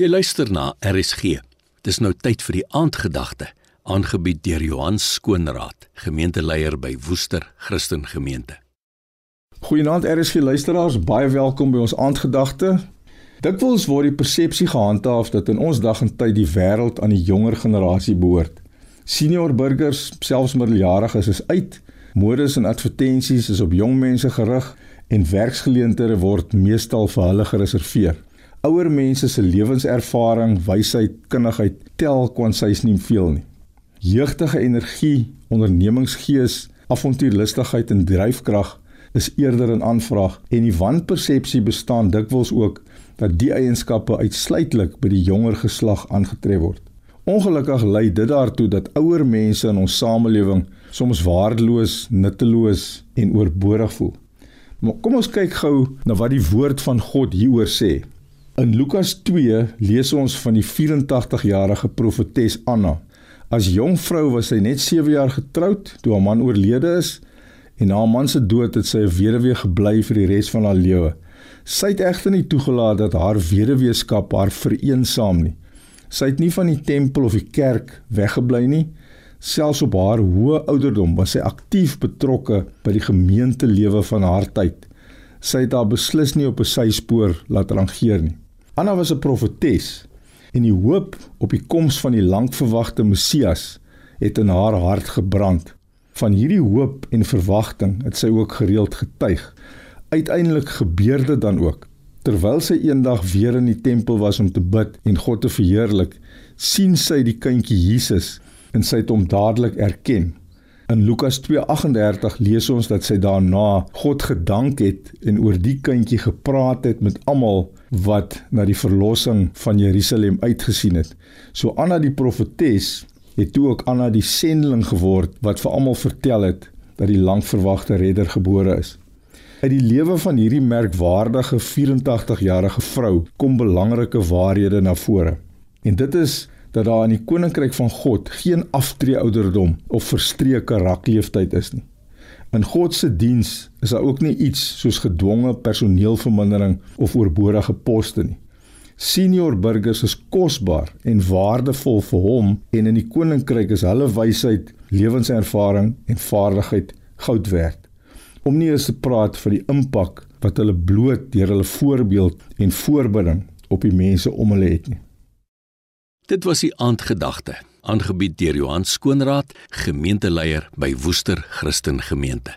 Jy luister na RSG. Dis nou tyd vir die aandgedagte, aangebied deur Johan Skoonraad, gemeenteleier by Woester Christen Gemeente. Goeienaand RSG luisteraars, baie welkom by ons aandgedagte. Dikwels word die persepsie gehandhaaf dat in ons dag en tyd die wêreld aan die jonger generasie behoort. Senior burgers, selfs middeljariges is uit. Modes en advertensies is op jong mense gerig en werksgeleenthede word meestal vir hulle gereserveer. Ouer mense se lewenservaring, wysheid, kundigheid tel kwansies nie veel nie. Jeugtige energie, ondernemingsgees, avontuurlustigheid en dryfkrag is eerder in aanvraag en die wanpersepsie bestaan dikwels ook dat die eienskappe uitsluitlik by die jonger geslag aangetref word. Ongelukkig lei dit daartoe dat ouer mense in ons samelewing soms waardeloos, nutteloos en oorbodig voel. Maar kom ons kyk gou na wat die woord van God hieroor sê. In Lukas 2 lees ons van die 84-jarige profetes Anna. As jong vrou was sy net 7 jaar getroud toe haar man oorlede is en na haar man se dood het sy 'n weduwee gebly vir die res van haar lewe. Sy het egter nie toegelaat dat haar weduweeskap haar vereensaam nie. Sy het nie van die tempel of die kerk weggebly nie. Selfs op haar hoë ouderdom was sy aktief betrokke by die gemeentelewe van haar tyd. Sy het haar beslis nie op 'n syspoor laat rangeer nie. Anna was 'n profetes en die hoop op die koms van die lankverwagte Messias het in haar hart gebrand. Van hierdie hoop en verwagting het sy ook gereeld getuig. Uiteindelik gebeur dit dan ook. Terwyl sy eendag weer in die tempel was om te bid en God te verheerlik, sien sy die kindjie Jesus en sy het hom dadelik erken. In Lukas 2:38 lees ons dat sy daarna God gedank het en oor die kindjie gepraat het met almal wat na die verlossing van Jerusalem uitgesien het. So Anna die profetes het toe ook Anna die sendeling geword wat vir almal vertel het dat die lankverwagte redder gebore is. Uit die lewe van hierdie merkwaardige 84-jarige vrou kom belangrike waarhede na vore. En dit is dat daar in die koninkryk van God geen aftreeouderdom of verstreke rakleeftyd is nie. In God se diens is daar ook nie iets soos gedwonge personeelvermindering of oorbodige poste nie. Senior burgers is kosbaar en waardevol vir hom en in die koninkryk is hulle wysheid, lewenservaring en vaardigheid goud werd. Om nie eens te praat van die impak wat hulle bloot deur hulle voorbeeld en voorbinding op die mense om hulle het nie. Dit was die aandgedagte, aangebied deur Johan Skoonraad, gemeenteleier by Woester Christen Gemeente.